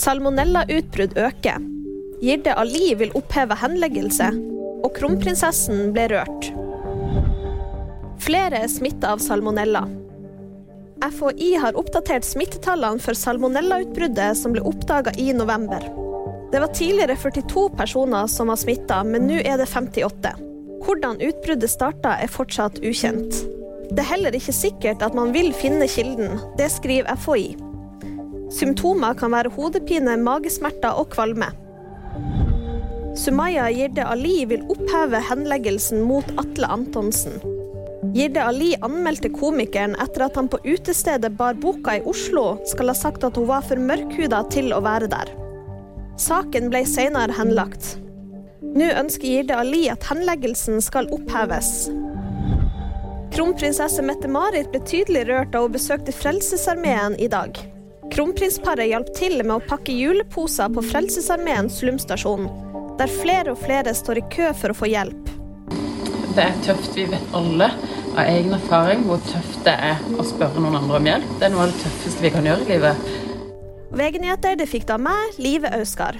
Salmonellautbrudd øker. Girde Ali vil oppheve henleggelse, og kronprinsessen ble rørt. Flere er smitta av salmonella. FHI har oppdatert smittetallene for salmonellautbruddet som ble oppdaga i november. Det var tidligere 42 personer som var smitta, men nå er det 58. Hvordan utbruddet starta, er fortsatt ukjent. Det er heller ikke sikkert at man vil finne kilden. Det skriver FHI. Symptomer kan være hodepine, magesmerter og kvalme. Sumaya Jirde Ali vil oppheve henleggelsen mot Atle Antonsen. Jirde Ali anmeldte komikeren etter at han på utestedet Bar Boka i Oslo skal ha sagt at hun var for mørkhuda til å være der. Saken ble senere henlagt. Nå ønsker Jirde Ali at henleggelsen skal oppheves. Kronprinsesse Mette-Marit ble tydelig rørt da hun besøkte Frelsesarmeen i dag. Kronprinsparet hjalp til med å pakke juleposer på Frelsesarmeens slumstasjon, der flere og flere står i kø for å få hjelp. Det er tøft. Vi vet alle av egen erfaring hvor tøft det er å spørre noen andre om hjelp. Det er noe av det tøffeste vi kan gjøre i livet. VG-nyheter det fikk da meg, Live Auskar.